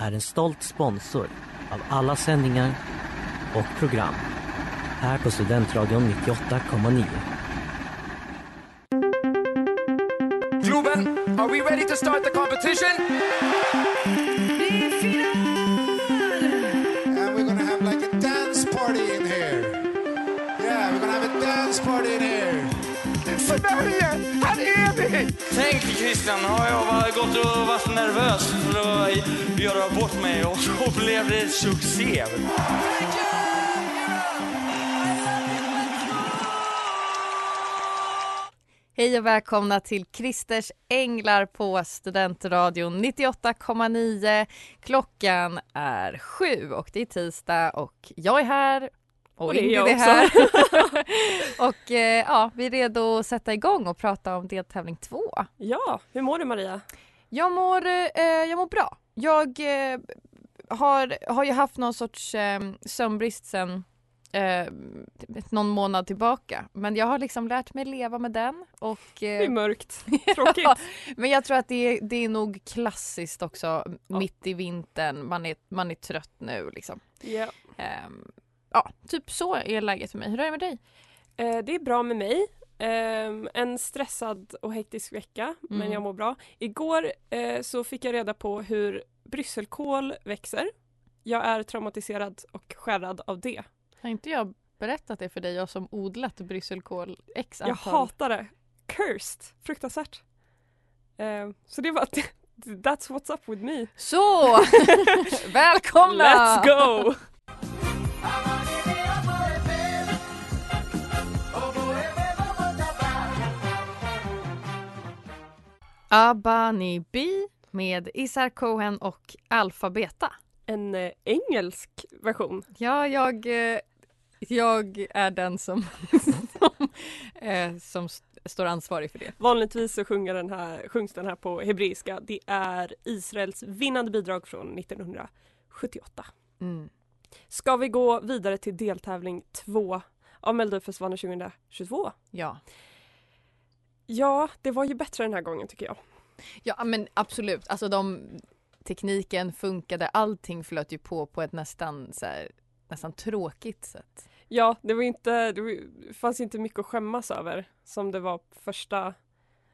är en stolt sponsor av alla sändningar och program här på Studentradion 98,9. Globen, are we ready to start the competition? And we're gonna have like a dance party in here. Yeah, we're gonna have a dance party in here. Sverige, här är vi! Tänk Christian, har jag gått och varit nervös för att göra bort mig och så blev det succé. Hej och välkomna till Christers Änglar på Studentradion 98,9. Klockan är sju och det är tisdag och jag är här och, Och det är jag är här. och eh, ja, vi är redo att sätta igång och prata om deltävling två. Ja, hur mår du Maria? Jag mår, eh, jag mår bra. Jag eh, har, har ju haft någon sorts eh, sömnbrist sen eh, någon månad tillbaka. Men jag har liksom lärt mig leva med den. Och, Det är eh, mörkt. Tråkigt. Ja, men jag tror att det är, det är nog klassiskt också mitt i vintern. Man är, man är trött nu liksom. Ja. Ehm, ja, typ så är läget för mig. Hur är det med dig? Eh, det är bra med mig. Ehm, en stressad och hektisk vecka, men Mm. jag mår bra. Igår eh, så fick jag reda på hur brysselkål växer. Jag är traumatiserad och skärrad av det. Har inte jag berättat det för dig, jag som odlat brysselkål x Jag antal? hatar det. Cursed. Fruktansvärt. Ehm, så det var That's what's up with me. Så! Välkomna! Let's go! Abani B med Isar Cohen och Alpha Beta. En eh, engelsk version. Ja, jag, eh, jag är den som, som, eh, som st- står ansvarig för det. Vanligtvis så sjunger den här, sjungs den här på hebreiska. Det är Israels vinnande bidrag från 1978. Mm. Ska vi gå vidare till deltävling två av Melodifestivalen 2022? Ja. Ja, det var ju bättre den här gången tycker jag. ja, men absolut. Alltså de, tekniken funkade, allting flöt ju på på ett nästan, så här, nästan tråkigt sätt. Ja, det var inte, det var- fanns inte mycket att skämmas över som det var första.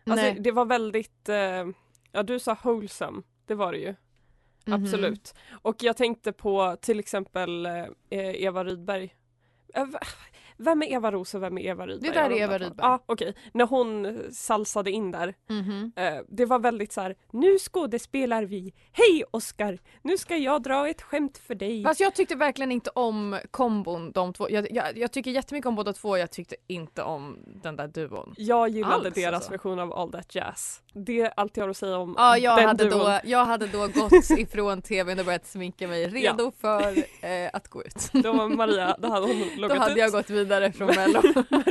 Alltså Nej. det var väldigt, eh, ja du sa wholesome, det var det ju. Mhm. Absolut. Och jag tänkte på till exempel eh, Eva Rydberg. Vem är Eva Ros och vem är Eva Rydberg? Det där är Eva. Rydberg. Ja, okej. När hon salsade in där. Mhm. Eh, det var väldigt så här. nu skådespelar vi. Hej Oscar, nu ska jag dra ett skämt för dig. Fast jag tyckte verkligen inte om kombon de två. Jag, jag, jag tycker jättemycket om båda två, jag tyckte inte om den där duon. Jag gillade Alls, deras alltså. version av All That Jazz. Det är allt jag har att säga om Ja, jag den hade, duon. då, jag hade då gått ifrån tvn och börjat sminka mig redo för eh, att gå ut. Då var Maria, då hade hon Då loggat hade ut. jag gått vidare från Mello.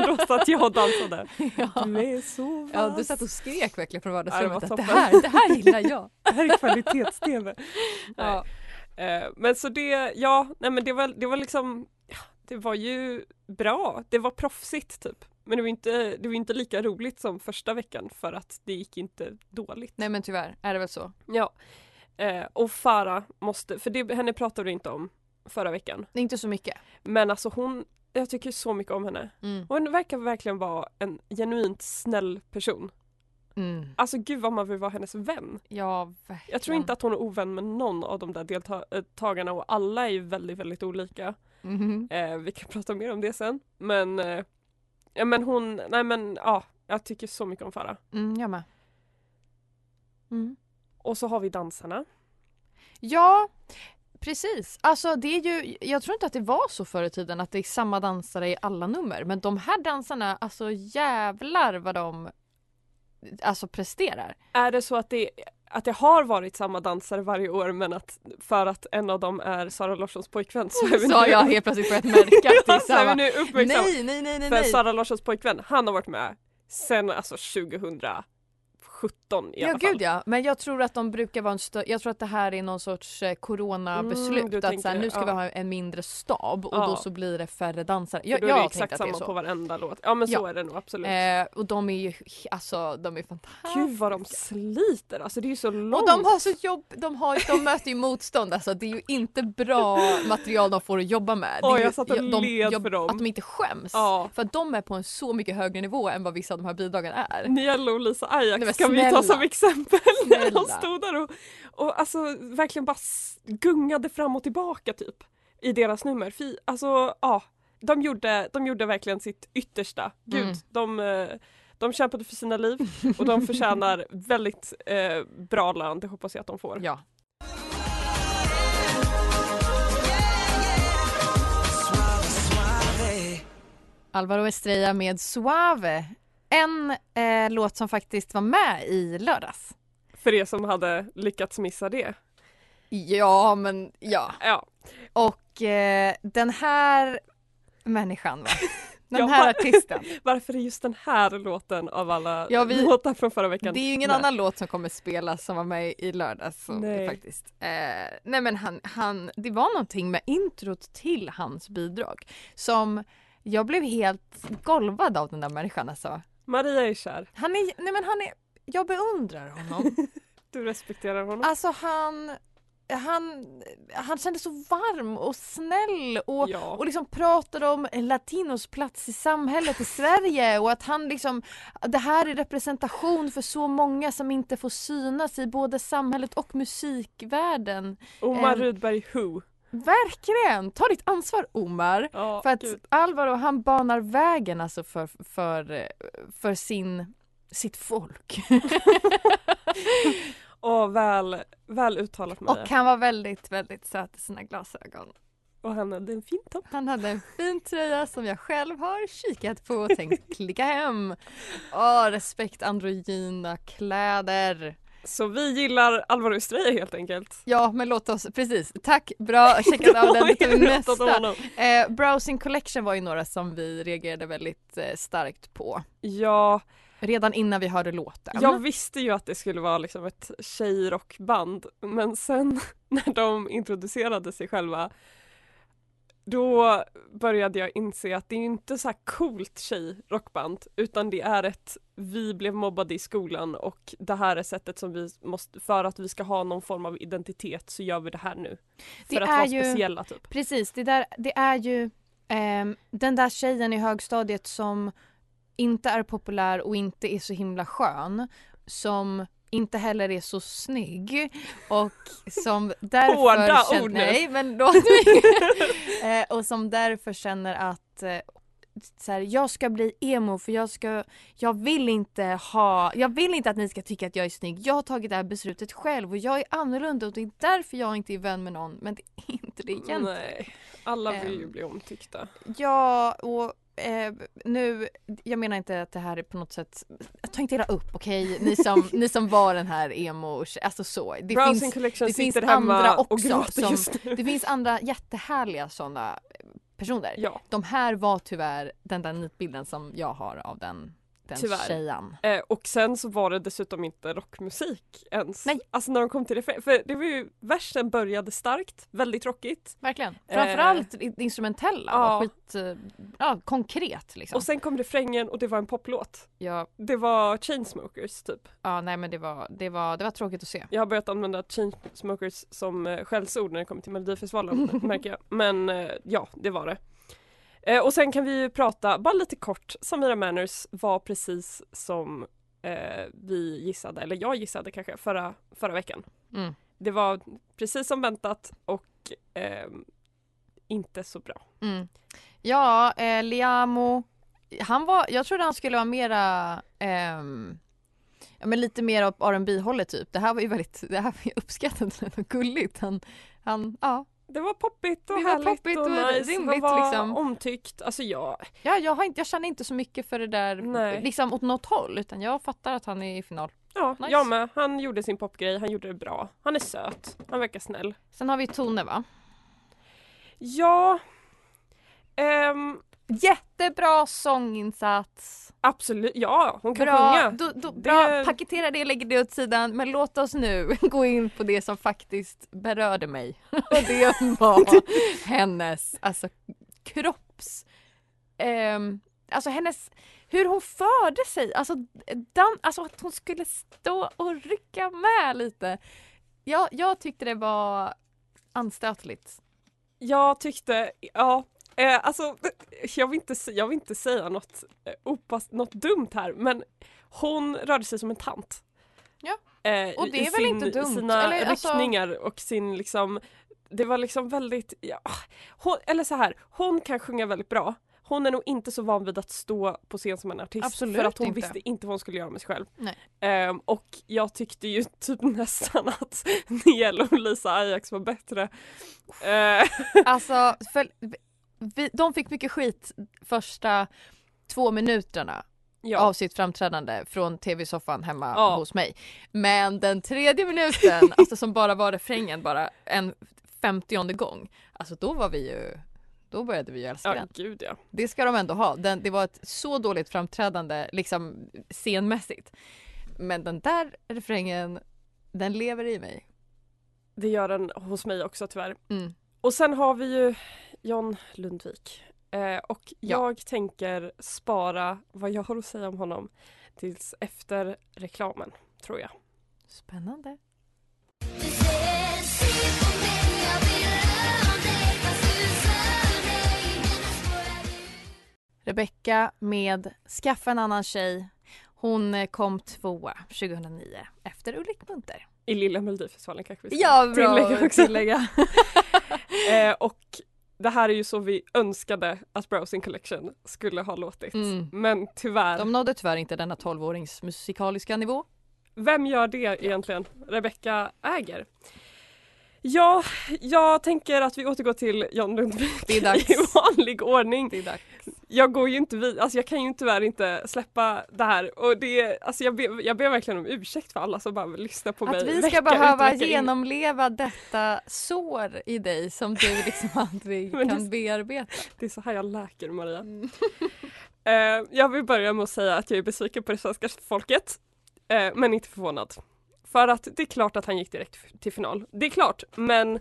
Då satt jag och dansade. ja. Du är så vass. ja, du satt och skrek verkligen från vardagsrummet Ja, det det här, det här gillar jag. Det här är kvalitets-tv. Ja. Eh, men så det, ja, nej men det var, det var liksom, det var ju bra. Det var proffsigt typ. Men det var inte, det var inte lika roligt som första veckan för att det gick inte dåligt. Nej men tyvärr är det väl så. Ja. Eh, och Farah måste, för det, henne pratade du inte om förra veckan. Inte så mycket. Men alltså hon, jag tycker så mycket om henne. Mm. Hon verkar verkligen vara en genuint snäll person. Mm. Alltså gud vad man vill vara hennes vän. Ja, verkligen. Jag tror inte att hon är ovän med någon av de där deltagarna och alla är ju väldigt, väldigt olika. Mhm. Eh, vi kan prata mer om det sen. Men eh, Ja men hon, nej men ja, jag tycker så mycket om Farah. Mm, jag med. Mm. Och så har vi dansarna. Ja, precis. Alltså det är ju, jag tror inte att det var så förr i tiden att det är samma dansare i alla nummer. Men de här dansarna, alltså jävlar vad de alltså presterar. Är det så att det, att det har varit samma dansare varje år men att för att en av dem är Sara Larssons pojkvän så är vi har nu, jag helt plötsligt börjat märka att det är ja, samma. nu. Nej, nej, nej, nej. För nej. Sara Larssons pojkvän, han har varit med sen alltså 2017 i Ja alla fall. gud ja, men jag tror att de brukar vara en större, jag tror att det här är någon sorts eh, coronabeslut. Mm, att så här, nu det, ska ja. vi ha en mindre stab och Ja. då så blir det färre dansare. Jag, då är jag det har exakt det samma så. på varenda låt. Ja men så Ja. är det nog absolut. Eh, och de är ju, alltså de är fantastiska. Gud vad de sliter, alltså det är ju så långt. Och de har så jobb, de, har, de möter ju motstånd alltså det är ju inte bra material de får att jobba med. Det ju, jag satt och de, led för dem. Att de inte skäms. Ja. För att de är på en så mycket högre nivå än vad vissa av de här bidragen är. Niello och Lisa Ajax Nej, vi ta som exempel. När de stod där och, och alltså verkligen bara gungade fram och tillbaka typ i deras nummer. Fy, alltså ja, de gjorde, de gjorde verkligen sitt yttersta. Gud, Mm. de, eh, de kämpade för sina liv och de förtjänar väldigt eh, bra lön, det hoppas jag att de får. Ja. Alvaro Estrella med Suave. En eh, låt som faktiskt var med i lördags. För er som hade lyckats missa det. Ja, men ja. Ja, Och eh, den här människan va? Den Ja, här artisten. varför är just den här låten av alla Ja, vi- låtar från förra veckan Det är ju ingen med? annan låt som kommer spelas som var med i lördags. Så, Nej. Faktiskt. Eh, nej men han, han, det var någonting med introt till hans bidrag som jag blev helt golvad av den där människan alltså. Maria är kär, Han är, nej men han är, jag beundrar honom. du respekterar honom. alltså han, han, han kändes så varm och snäll och ja. och liksom pratade om latinos plats i samhället i Sverige och att han liksom det här är representation för så många som inte får synas i både samhället och musikvärlden. Omar ehm, Rudberg Who. Verkligen! Ta ditt ansvar Omar! Ja, För att gud. Alvaro han banar vägen alltså för, för, för sin, sitt folk. Och väl, väl uttalat Maria. och han var väldigt, väldigt söt i sina glasögon. Och han hade en fin topp. Han hade en fin tröja som jag själv har kikat på och tänkt klicka hem. Åh, respekt androgyna kläder. Så vi gillar Alvaro Estrella helt enkelt. Ja, men låt oss, precis. Tack, bra, checkat av den. Tar vi om nästa. Eh, Browsing Collection var ju några som vi reagerade väldigt eh, starkt på. Ja, Redan innan vi hörde låten. jag visste ju att det skulle vara liksom ett tjejrockband men sen när de introducerade sig själva då började jag inse att det är inte så här coolt tjejrockband utan det är ett vi blev mobbade i skolan och det här är sättet som vi måste, för att vi ska ha någon form av identitet så gör vi det här nu. För Det att är vara ju- speciella typ. Precis, det, där, det är ju ehm, den där tjejen i högstadiet som inte är populär och inte är så himla skön. Som inte heller är så snygg och som därför Hårda känner, ord nu. Nej men mig. eh, och som därför känner att eh, så här, jag ska bli emo för jag ska, jag vill inte ha, jag vill inte att ni ska tycka att jag är snygg. Jag har tagit det här beslutet själv och jag är annorlunda och det är därför jag inte är vän med någon. Men det är inte det egentligen. Nej, alla vill ju Ehm. bli omtyckta. Ja, och eh, nu, jag menar inte att det här är på något sätt, ta inte illa upp okej, ni, som, ni som var den här emo, alltså så. Det Browsing finns, Collection det finns andra också som- det finns andra jättehärliga sådana personer. Ja, De här var tyvärr den där nidbilden som jag har av den, den Tyvärr. tjejen. eh, och sen så var det dessutom inte rockmusik ens. Nej. Alltså när de kom till refräng, för det var ju, versen började starkt, väldigt rockigt. Verkligen. Eh, Framförallt det instrumentella ja. var skit, eh, ja konkret liksom. Och sen kom refrängen och det var en poplåt. ja, Det var Chainsmokers typ. ja, nej men det var, det var, det var tråkigt att se. Jag har börjat använda Chainsmokers som eh, skällsord när det kommer till Melodifestivalen märker jag. Men eh, ja, det var det. Eh, och sen kan vi ju prata, bara lite kort, Samira Manners var precis som eh, vi gissade, eller jag gissade kanske, förra, förra veckan. Mm. Det var precis som väntat och eh, inte så bra. Mm. Ja, eh, Liamo han var, jag trodde han skulle vara mera ehm, Ja men lite mer åt R&B hållet typ. Det här var ju väldigt, det här var ju uppskattat och gulligt. Han, han, ja. Det var poppigt och Det var härligt poppigt och och nice. rimligt, Han var liksom. omtyckt. Alltså jag, Ja, jag, har inte, jag känner inte så mycket för det där Nej. liksom åt något håll utan jag fattar att han är i final. ja, Nice. jag med. Han gjorde sin popgrej, han gjorde det bra. Han är söt, han verkar snäll. Sen har vi Tone va? Ja, ehm, Jättebra sånginsats. Absolut. Ja, hon kan Bra, sjunga. då, då, bra. Det- paketera det, lägger det åt sidan. Men låt oss nu gå in på det som faktiskt berörde mig. Och det var hennes, alltså kropps... ehm, alltså hennes, hur hon förde sig. Alltså, dan, alltså att hon skulle stå och rycka med lite. Jag, jag tyckte det var anstötligt. Jag tyckte, ja, eh, alltså jag vill, inte, jag vill inte säga något, eh, opass, något dumt här men hon rörde sig som en tant. Ja. Eh, Och det i är väl inte dumt, sina eller, alltså- riktningar och sin liksom, det var liksom väldigt, ja, hon, eller så här, hon kan sjunga väldigt bra. Hon är nog inte så van vid att stå på scen som en artist Absolut för att hon inte. visste inte vad hon skulle göra med sig själv. Ehm, och jag tyckte ju typ nästan att Niel och Lisa Ajax var bättre. Eh, Alltså, för, vi, de fick mycket skit första två minuterna ja. av sitt framträdande från tv-soffan hemma Ja. hos mig. Men den tredje minuten, alltså som bara var refrängen bara en femtionde gång, alltså då var vi ju då började vi ju älska Ja, den. gud ja. Det ska de ändå ha. Den, det var ett så dåligt framträdande liksom scenmässigt. Men den där refrängen, den lever i mig. Det gör den hos mig också tyvärr. Mm. Och sen har vi ju John Lundvik. Eh, och Ja. jag tänker spara vad jag har att säga om honom tills efter reklamen, tror jag. Spännande. Rebecca med Skaffa en annan tjej. Hon kom tvåa 2009 efter Ulrik Munter. I Lilla Melodifestivalen kanske vi ska Ja, bra tillägga också. tillägga. Eh, och det här är ju så vi önskade att Browsing Collection skulle ha låtit. Mm. Men tyvärr, De nådde tyvärr inte denna 12-årings musikaliska nivå. vem gör det egentligen? Rebecca Äger. Ja, jag tänker att vi återgår till John Lundvik i vanlig ordning. Det är dags. Jag går ju inte vid, alltså jag kan ju tyvärr inte släppa det här och det, alltså jag ber, jag ber verkligen om ursäkt för alla som bara vill lyssna på mig Att vi ska behöva vecka in. genomleva detta sår i dig som du liksom aldrig Men det- kan bearbeta. Det är så här jag läker Maria. Mm. Eh, jag vill börja med att säga att jag är besviken på det svenska folket, eh, men inte förvånad. För att det är klart att han gick direkt till final. Det är klart, men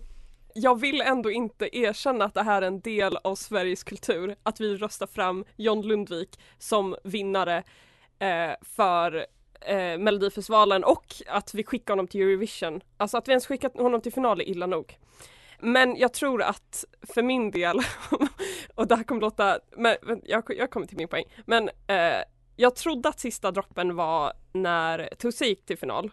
jag vill ändå inte erkänna att det här är en del av Sveriges kultur, att vi röstar fram John Lundvik som vinnare eh, för eh, Melodifestivalen och att vi skickar honom till Eurovision. Alltså att vi ens skickat honom till final är illa nog. Men jag tror att för min del, och det här kommer låta, men, men jag, jag kommer till min poäng, men eh, jag trodde att sista droppen var när Tusse gick till final.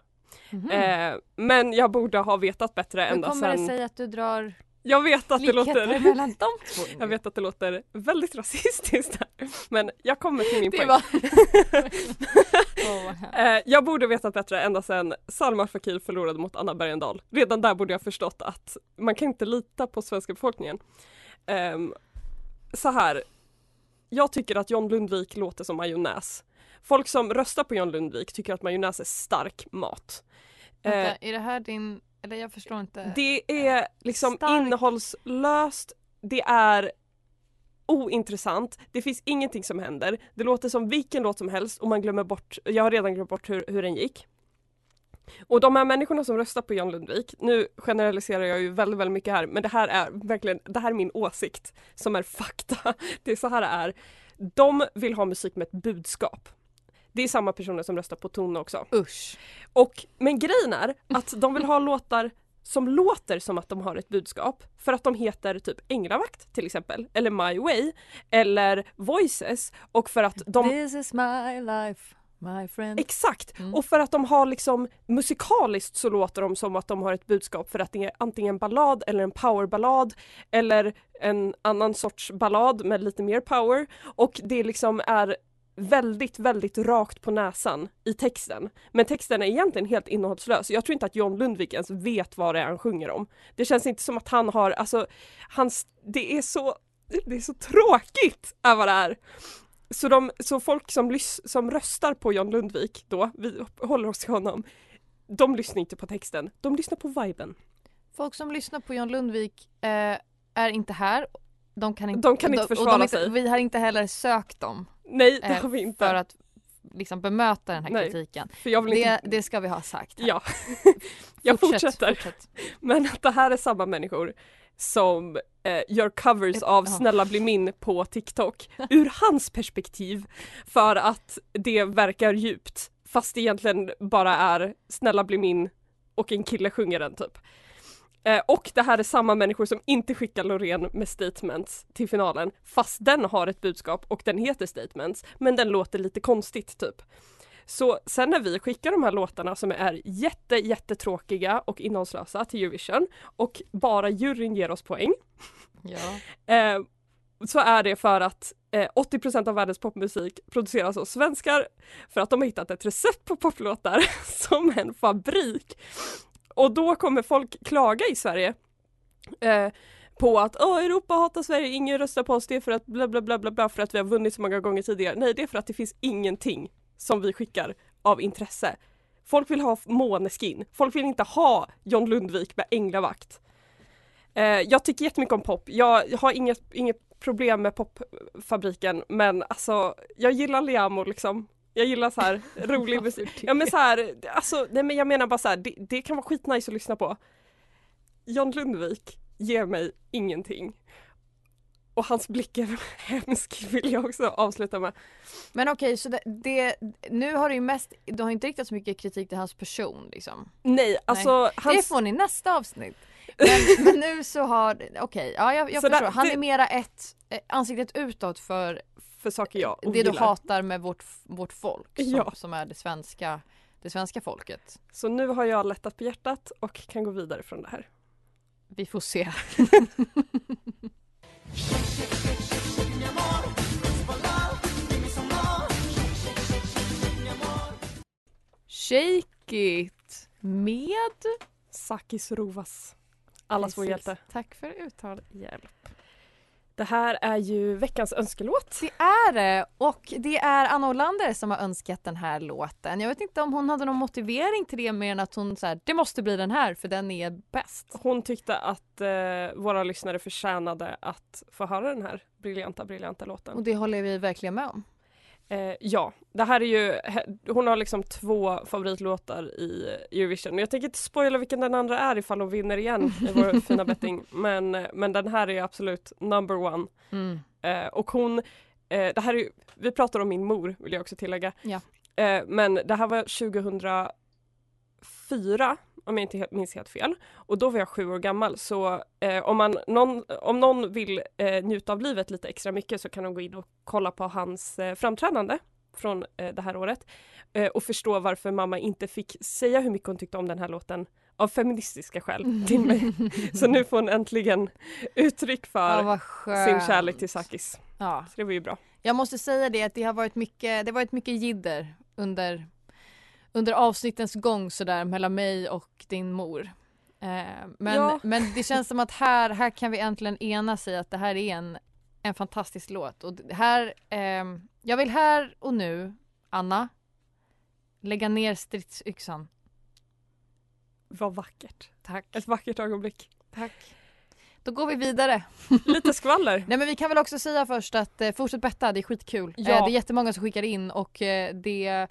Mhm. Eh, men jag borde ha vetat bättre Hur ända kommer det sen. sig att du drar Jag vet att det låter mellan de två? jag vet att det låter väldigt rasistiskt här, men jag kommer till min Det poäng. var... Eh, jag borde vetat bättre ända sedan Salma Fakir förlorade mot Anna Bergendahl. Redan där borde jag förstått att man kan inte lita på svenska befolkningen. Ehm, så här, jag tycker att John Lundvik låter som majonnäs. Folk som röstar på John Lundvik tycker att majonnäs är stark mat. Eh, Vänta, är det här din, eller jag förstår inte. det är liksom Stark. innehållslöst, det är ointressant, det finns ingenting som händer, det låter som vilken låt som helst och man glömmer bort, jag har redan glömt bort hur, hur den gick. Och de här människorna som röstar på John Lundvik, nu generaliserar jag ju väldigt, väldigt mycket här, men det här är verkligen, det här är min åsikt som är fakta. Det är så här det är. De vill ha musik med ett budskap. Det är samma personer som röstar på Tone också. Usch. Och, men grejen är att de vill ha låtar som låter som att de har ett budskap för att de heter typ Änglavakt till exempel eller My Way eller Voices och för att de This is my life. My friend. Exakt! Mm. Och för att de har liksom musikaliskt så låter de som att de har ett budskap för att det är antingen en ballad eller en powerballad eller en annan sorts ballad med lite mer power och det liksom är väldigt, väldigt rakt på näsan i texten. Men texten är egentligen helt innehållslös. Jag tror inte att John Lundvik ens vet vad det är han sjunger om. Det känns inte som att han har, alltså, hans, det är så, det är så tråkigt är vad det är. Så, de, så folk som, lys, som röstar på John Lundvik då, vi håller oss till honom, de lyssnar inte på texten, de lyssnar på viben. Folk som lyssnar på John Lundvik eh, är inte här. De kan inte, De kan inte de försvara är inte- sig. Vi har inte heller sökt dem Nej, det eh, har vi inte. för att liksom bemöta den här Nej, kritiken. för jag vill Det, inte... det ska vi ha sagt. här. Ja. jag Fortsätt, fortsätter. fortsätt. Men att det här är samma människor som eh, gör covers av. Snälla bli min på TikTok ur hans perspektiv för att det verkar djupt fast det egentligen bara är Snälla bli min och en kille sjunger den typ. Eh, och det här är samma människor som inte skickar Loreen med statements till finalen fast den har ett budskap och den heter statements men den låter lite konstigt typ. Så sen när vi skickar de här låtarna som är jätte jättetråkiga och innehållslösa till Eurovision och bara juryn ger oss poäng Ja. eh, så är det för att eh, 80% av världens popmusik produceras av svenskar för att de har hittat ett recept på poplåtar som en fabrik. Och då kommer folk klaga i Sverige eh, på att Åh, Europa hatar Sverige, ingen röstar på oss, det är för att bla bla bla bla bla för att vi har vunnit så många gånger tidigare. Nej, det är för att det finns ingenting som vi skickar av intresse. Folk vill ha Måneskin, folk vill inte ha John Lundvik med änglavakt. Eh, jag tycker jättemycket om pop, jag har inget, inget problem med popfabriken men alltså jag gillar Liamo liksom. Jag gillar så här rolig musik. Ja men så här, alltså nej men jag menar bara så här, det, det kan vara skitnice att lyssna på. John Lundvik ger mig ingenting. Och hans blick är hemsk vill jag också avsluta med. Men okej, så det, det, nu har det ju mest, du har inte riktat så mycket kritik till hans person liksom. Nej, alltså Det hans... får ni nästa avsnitt. Men, men nu så har, okej, ja jag, jag Så förstår. där- Han det- är mera ett eh, ansiktet utåt för för saker jag det du ogillar. hatar med vårt, vårt folk som, Ja. som är det svenska, det svenska folket. Så nu har jag lättat på hjärtat och kan gå vidare från det här. Vi får se. Shake it med Sakis Rovas. Allas vår hjälte. Tack för uttalhjälp. Det här är ju veckans önskelåt. Det är det och det är Anna Olander som har önskat den här låten. Jag vet inte om hon hade någon motivering till det mer än att hon så här, det måste bli den här för den är bäst. Hon tyckte att eh, våra lyssnare förtjänade att få höra den här briljanta, briljanta låten. Och det håller vi verkligen med om. Eh, ja, det här är ju, hon har liksom två favoritlåtar i Eurovision. Jag tänker inte spoila vilken den andra är ifall hon vinner igen i vår fina betting. Men, men den här är absolut number one. Mm. Eh, och hon, eh, det här är ju, vi pratar om min mor vill jag också tillägga. Ja. Eh, men det här var 2004 om jag inte minns helt fel. Och då var jag sju år gammal så eh, om, man, någon, om någon vill eh, njuta av livet lite extra mycket så kan de gå in och kolla på hans eh, framträdande från eh, det här året eh, och förstå varför mamma inte fick säga hur mycket hon tyckte om den här låten av feministiska skäl till mig. Så nu får hon äntligen uttryck för Ja, sin kärlek till Sakis. Ja. Så det var ju bra. Jag måste säga det att det har varit mycket, det har varit mycket jidder under, under avsnittens gång sådär mellan mig och din mor. Eh, men, Ja. men det känns som att här, här kan vi äntligen enas i att det här är en, en fantastisk låt. Och här, ehm, jag vill här och nu, Anna, lägga ner stridsyxan. Vad vackert. Tack. Ett vackert ögonblick. Tack. Då går vi vidare. Lite skvaller. Nej men vi kan väl också säga först att eh, fortsätt betta, det är skitkul. Ja. Eh, det är jättemånga som skickar in och eh, det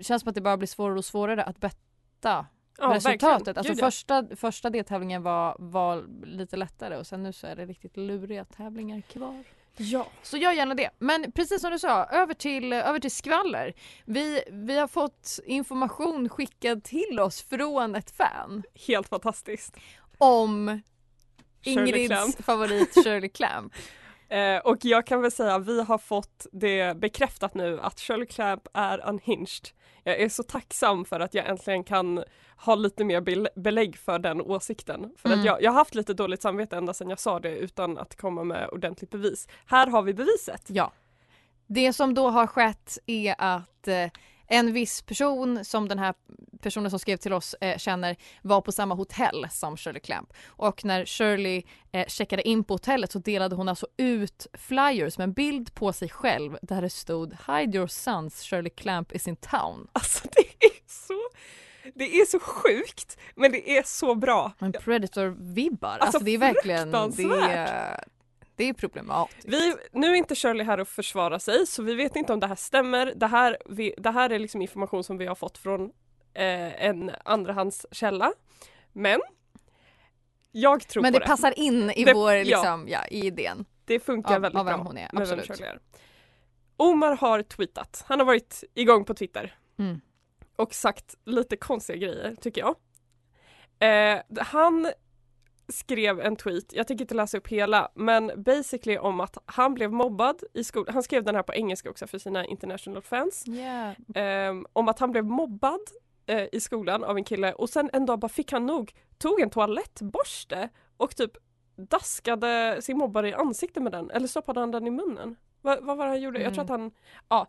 känns som att det bara blir svårare och svårare att betta Ja, resultatet. verkligen. Alltså Gud, första, första deltävlingen var, var lite lättare och sen nu så är det riktigt luriga tävlingar kvar. Ja. Så gör gärna det. Men precis som du sa, över till, över till skvaller. Vi, vi har fått information skickad till oss från ett fan Helt fantastiskt. om Ingrids favorit Shirley Clamp. Eh, och jag kan väl säga vi har fått det bekräftat nu att Shirley Clamp är unhinged. Jag är så tacksam för att jag äntligen kan ha lite mer bel- belägg för den åsikten. För Mm. att jag, jag har haft lite dåligt samvete ända sedan jag sa det utan att komma med ordentligt bevis. Här har vi beviset. Ja. Det som då har skett är att eh, en viss person som den här personen som skrev till oss eh, känner var på samma hotell som Shirley Clamp. Och när Shirley eh, checkade in på hotellet så delade hon alltså ut flyers med en bild på sig själv där det stod Hide your sons, Shirley Clamp is in town. Alltså det är så, det är så sjukt men det är så bra. Men Predator-vibbar, alltså, Alltså, det är verkligen, det är, det är problematiskt. Vi, nu är inte Shirley här och försvara sig så vi vet inte om det här stämmer. Det här, vi, det här är liksom information som vi har fått från eh, en andrahandskälla. Men jag tror Men på det det. passar in i Det- vår, liksom, ja, i idén. Det funkar av- väldigt av bra hon är, absolut. Shirley är. Omar har tweetat. Han har varit igång på Twitter Mm. och sagt lite konstiga grejer tycker jag. Eh, han skrev en tweet, jag tänker inte läsa upp hela, men basically om att han blev mobbad i skolan. Han skrev den här på engelska också för sina international fans. Yeah. Ehm, om att han blev mobbad eh, i skolan av en kille och sen en dag bara fick han nog, tog en toalettborste och typ daskade sin mobbare i ansiktet med den eller stoppade han den i munnen? Va, vad var det han gjorde? Jag tror att han, ja,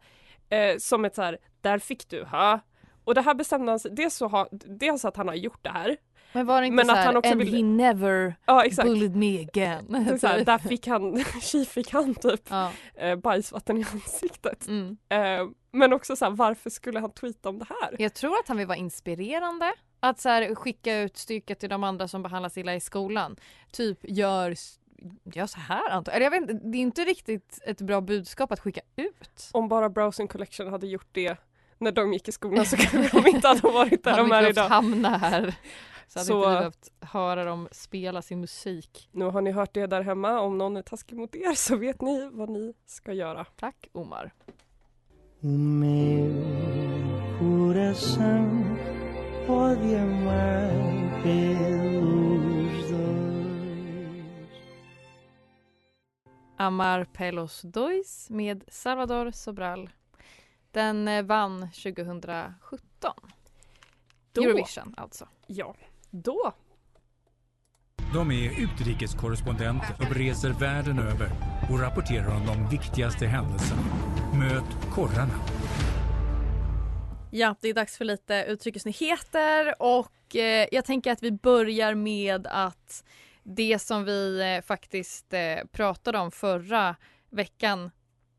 eh, som ett så här, där fick du ha. Och det här bestämde han sig, dels så har, dels att han har gjort det här. Men var det inte Men så att här, han också and vill- he never Ja exakt. bullied me again. Så här, där fick han, tji fick han typ ja. eh, bajsvatten i ansiktet. mm. Eh, men också så här, varför skulle han tweeta om det här? Jag tror att han vill vara inspirerande. Att så här, skicka ut styrka till de andra som behandlas illa i skolan. Typ gör, gör så här antar Eller jag vet inte, det är inte riktigt ett bra budskap att skicka ut. Om bara Browsing Collection hade gjort det när de gick i skolan så kanske de inte hade varit där de är idag. hamna här. Så hade Så- inte vi behövt höra dem spela sin musik. Nu har ni hört det där hemma, om någon är taskig mot er så vet ni vad ni ska göra. Tack Omar. O meu coração pode amar pelos dois. Amar Pelos Dois med Salvador Sobral. Den eh, vann 2017. Då, Eurovision alltså. ja, då. De är utrikeskorrespondenter och reser världen över och rapporterar om de viktigaste händelserna. Möt korrarna. Ja, det är dags för lite utrikesnyheter och eh, jag tänker att vi börjar med att det som vi eh, faktiskt eh, pratade om förra veckan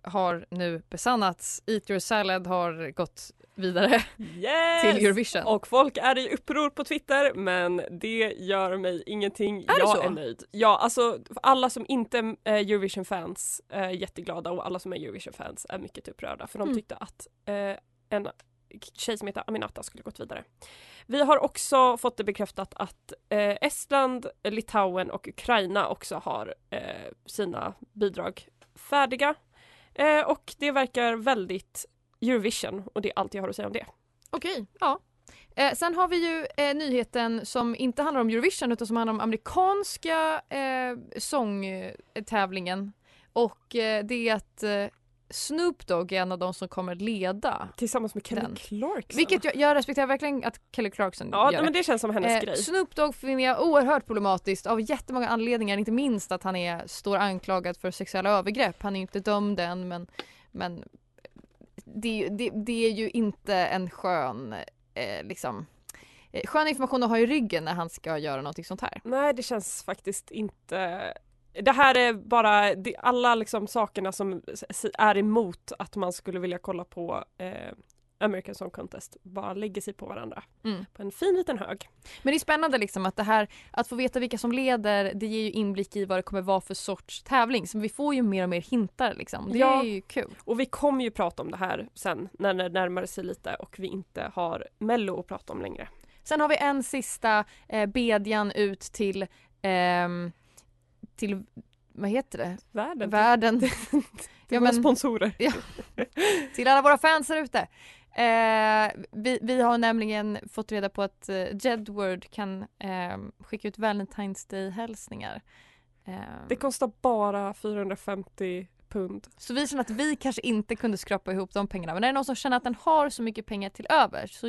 har nu besannats. Eat your salad har gått vidare Yes! till Eurovision. Och folk är i uppror på Twitter men det gör mig ingenting. det jag är nöjd. Ja, alltså alla som inte är Eurovision-fans är jätteglada och alla som är Eurovision-fans är mycket upprörda för de Mm. tyckte att eh, en tjej som heter Aminata skulle gått vidare. Vi har också fått det bekräftat att eh, Estland, Litauen och Ukraina också har eh, sina bidrag färdiga. Eh, och det verkar väldigt Eurovision och det är allt jag har att säga om det. Okej, ja. Eh, sen har vi ju eh, nyheten som inte handlar om Eurovision utan som handlar om amerikanska eh, sångtävlingen. Och eh, det är att eh, Snoop Dogg är en av de som kommer leda. Tillsammans med Kelly Den. Clarkson. Vilket jag, jag respekterar verkligen att Kelly Clarkson Ja, gör. men det känns som hennes Eh, grej. Snoop Dogg finner jag oerhört problematiskt av jättemånga anledningar. Inte minst att han är, står anklagad för sexuella övergrepp. Han är ju inte dömd än men, men det, det, det är ju inte en skön eh, liksom eh, skön information att ha i ryggen när han ska göra någonting sånt här. Nej, det känns faktiskt inte det här är bara alla liksom sakerna som är emot att man skulle vilja kolla på eh, American Song Contest bara lägger sig på varandra Mm. på en fin liten hög. Men det är spännande liksom att det här att få veta vilka som leder det ger ju inblick i vad det kommer vara för sorts tävling. Så vi får ju mer och mer hintar liksom. Det Ja. är ju kul. Och vi kommer ju prata om det här sen när det närmar sig lite och vi inte har Mello att prata om längre. Sen har vi en sista eh, bedjan ut till ehm, till vad heter det? Världen. Världen. Till ja, men, sponsorer. till alla våra fans där ute. Eh, vi, vi har nämligen fått reda på att eh, Jedward kan eh, skicka ut Valentine's Day-hälsningar. Ehm, Det kostar bara 450 pund. Så vi känner att vi kanske inte kunde skrapa ihop de pengarna. Men är det någon som känner att den har så mycket pengar till över så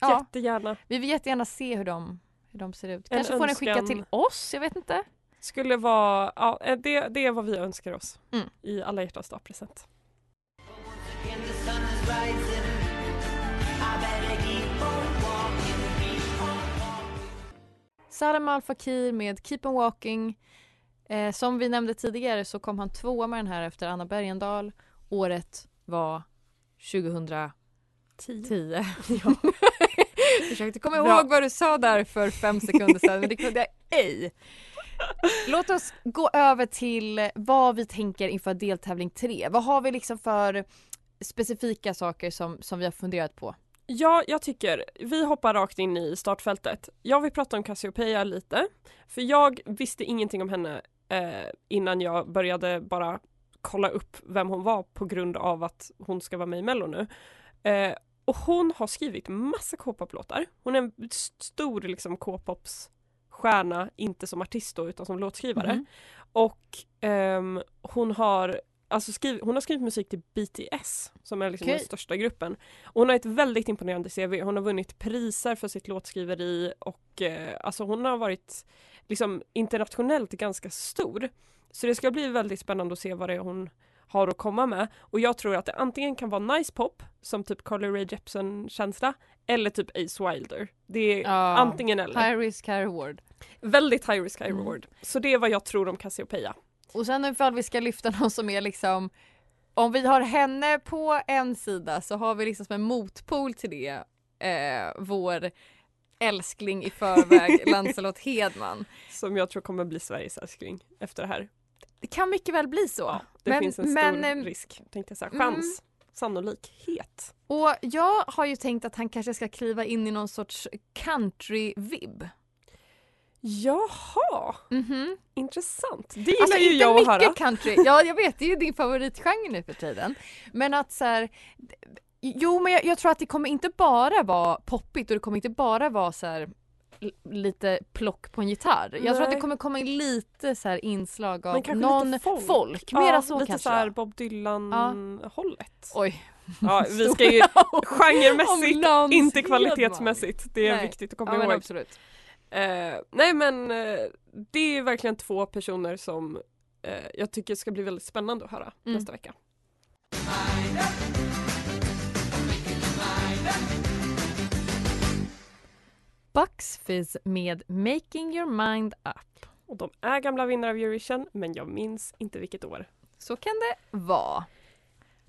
ja, Jättegärna. vi vill jättegärna se hur de, hur de ser ut. En Kanske får den skicka till oss, jag vet inte. Skulle vara, ja, eh, det, det är vad vi önskar oss Mm. i alla hjärtans dag-present. Salem Al Fakir med Keep on Walking. Eh, som vi nämnde tidigare så kom han tvåa med den här efter Anna Bergendahl. Året var 2010. Tio. Ja. Försökte komma Bra. ihåg vad du sa där för fem sekunder sedan men det kunde jag ej. Låt oss gå över till vad vi tänker inför deltävling tre. Vad har vi liksom för specifika saker som, som vi har funderat på? Ja, jag tycker vi hoppar rakt in i startfältet. Jag vill prata om Cassiopeia lite, för jag visste ingenting om henne eh, innan jag började bara kolla upp vem hon var på grund av att hon ska vara med i Mello nu. Eh, och hon har skrivit massa K-pop-låtar. Hon är en st- stor liksom K-pops stjärna, inte som artist då utan som låtskrivare. Mhm. Och ehm, hon har Alltså skriv, hon har skrivit musik till BTS som är liksom Okej. den största gruppen. Och hon har ett väldigt imponerande CV. Hon har vunnit priser för sitt låtskriveri och eh, alltså hon har varit liksom internationellt ganska stor. Så det ska bli väldigt spännande att se vad det är hon har att komma med. Och jag tror att det antingen kan vara nice pop som typ Carly Rae Jepsen känsla eller typ Ace Wilder. Det är Ja. antingen eller. High risk, high reward. Väldigt high risk high Mm. reward. Så det är vad jag tror om Cassiopeia. Och sen ifall vi ska lyfta någon som är liksom om vi har henne på en sida så har vi liksom som en motpol till det eh, vår älskling i förväg Lancelot Hedman. Som jag tror kommer bli Sveriges älskling efter det här. Det kan mycket väl bli så. Ja, det men, finns en stor men, eh, risk, tänkte jag säga. mm. Chans. Sannolikhet. Och jag har ju tänkt att han kanske ska kliva in i någon sorts country-vibb. Jaha, Mhm. intressant. Det gillar Alltså ju inte jag att mycket höra. country, ja jag vet det är ju din favoritgenre nu för tiden. Men att så här, jo men jag, jag tror att det kommer inte bara vara poppigt och det kommer inte bara vara så här lite plock på en gitarr. Jag tror att det Nej. kommer komma in lite så här inslag av någon folk. folk. Mera ja, så lite kanske. så här Bob Dylan-hållet. Oj. Ja, vi ska ju genremässigt, inte kvalitetsmässigt. Det är Nej. viktigt att komma Ja men ihåg. absolut. Eh, nej men eh, det är verkligen två personer som eh, jag tycker ska bli väldigt spännande att höra Mm. nästa vecka. Bucks Fizz med Making your mind up. Och de är gamla vinnare av Eurovision men jag minns inte vilket år. Så kan det vara.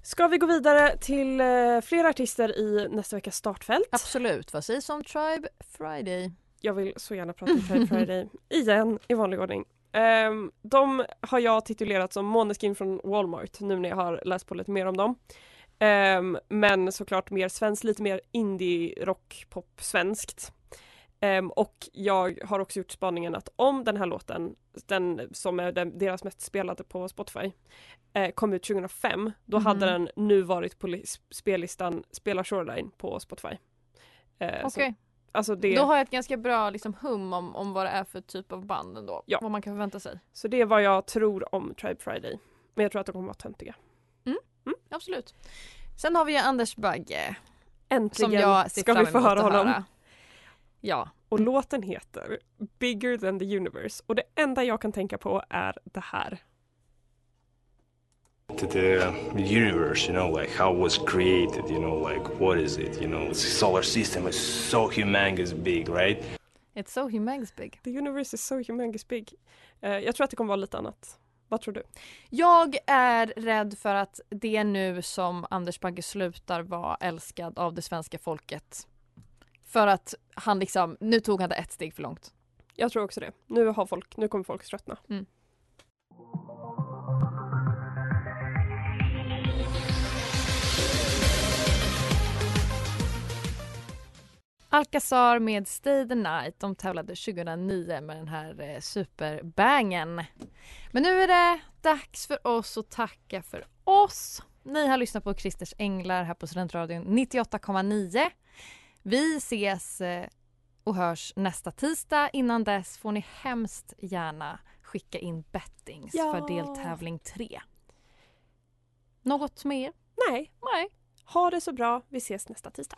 Ska vi gå vidare till eh, fler artister i nästa veckas startfält? Absolut. Vad sägs om Tribe Friday? Jag vill så gärna prata om Pride Friday igen i vanlig ordning. Ehm, de har jag titulerat som Måneskin från Walmart nu när jag har läst på lite mer om dem. Ehm, men såklart mer svenskt, lite mer indie rock pop svenskt. Ehm, och jag har också gjort spaningen att om den här låten, den som är den, deras mest spelade på Spotify, eh, kom ut 2005, då Mhm. hade den nu varit på li- spellistan Spela Shoreline på Spotify. Eh, Okej. Alltså det... Då har jag ett ganska bra liksom, hum om, om vad det är för typ av band ändå. Ja. Vad man kan förvänta sig. Så det är vad jag tror om Tribe Friday. Men jag tror att de kommer vara töntiga. Absolut. Sen har vi ju Anders Bagge. Äntligen Som jag ska vi få höra honom. höra. Ja. Och låten heter Bigger than the universe. Och det enda jag kan tänka på är det här. To the universe, you know, like how it was created, you know, like what is it, you know, the solar system is so humongous big, right? It's so humongous big. The universe is so humongous big. Eh, jag tror att det kommer vara lite annat. Vad tror du? Jag är rädd för att det är nu som Anders Bagge slutar vara älskad av det svenska folket. För att han liksom, nu tog han det ett steg för långt. Jag tror också det. Nu, har folk, nu kommer folk tröttna. Mm. Alcazar med Stay the Night. De tävlade 2009 med den här eh, superbangen. Men nu är det dags för oss att tacka för oss. Ni har lyssnat på Christers Änglar här på Studentradion 98,9. Vi ses eh, och hörs nästa tisdag. Innan dess får ni hemskt gärna skicka in bettings Ja. för deltävling 3. Något mer? Nej, Nej. ha det så bra. Vi ses nästa tisdag.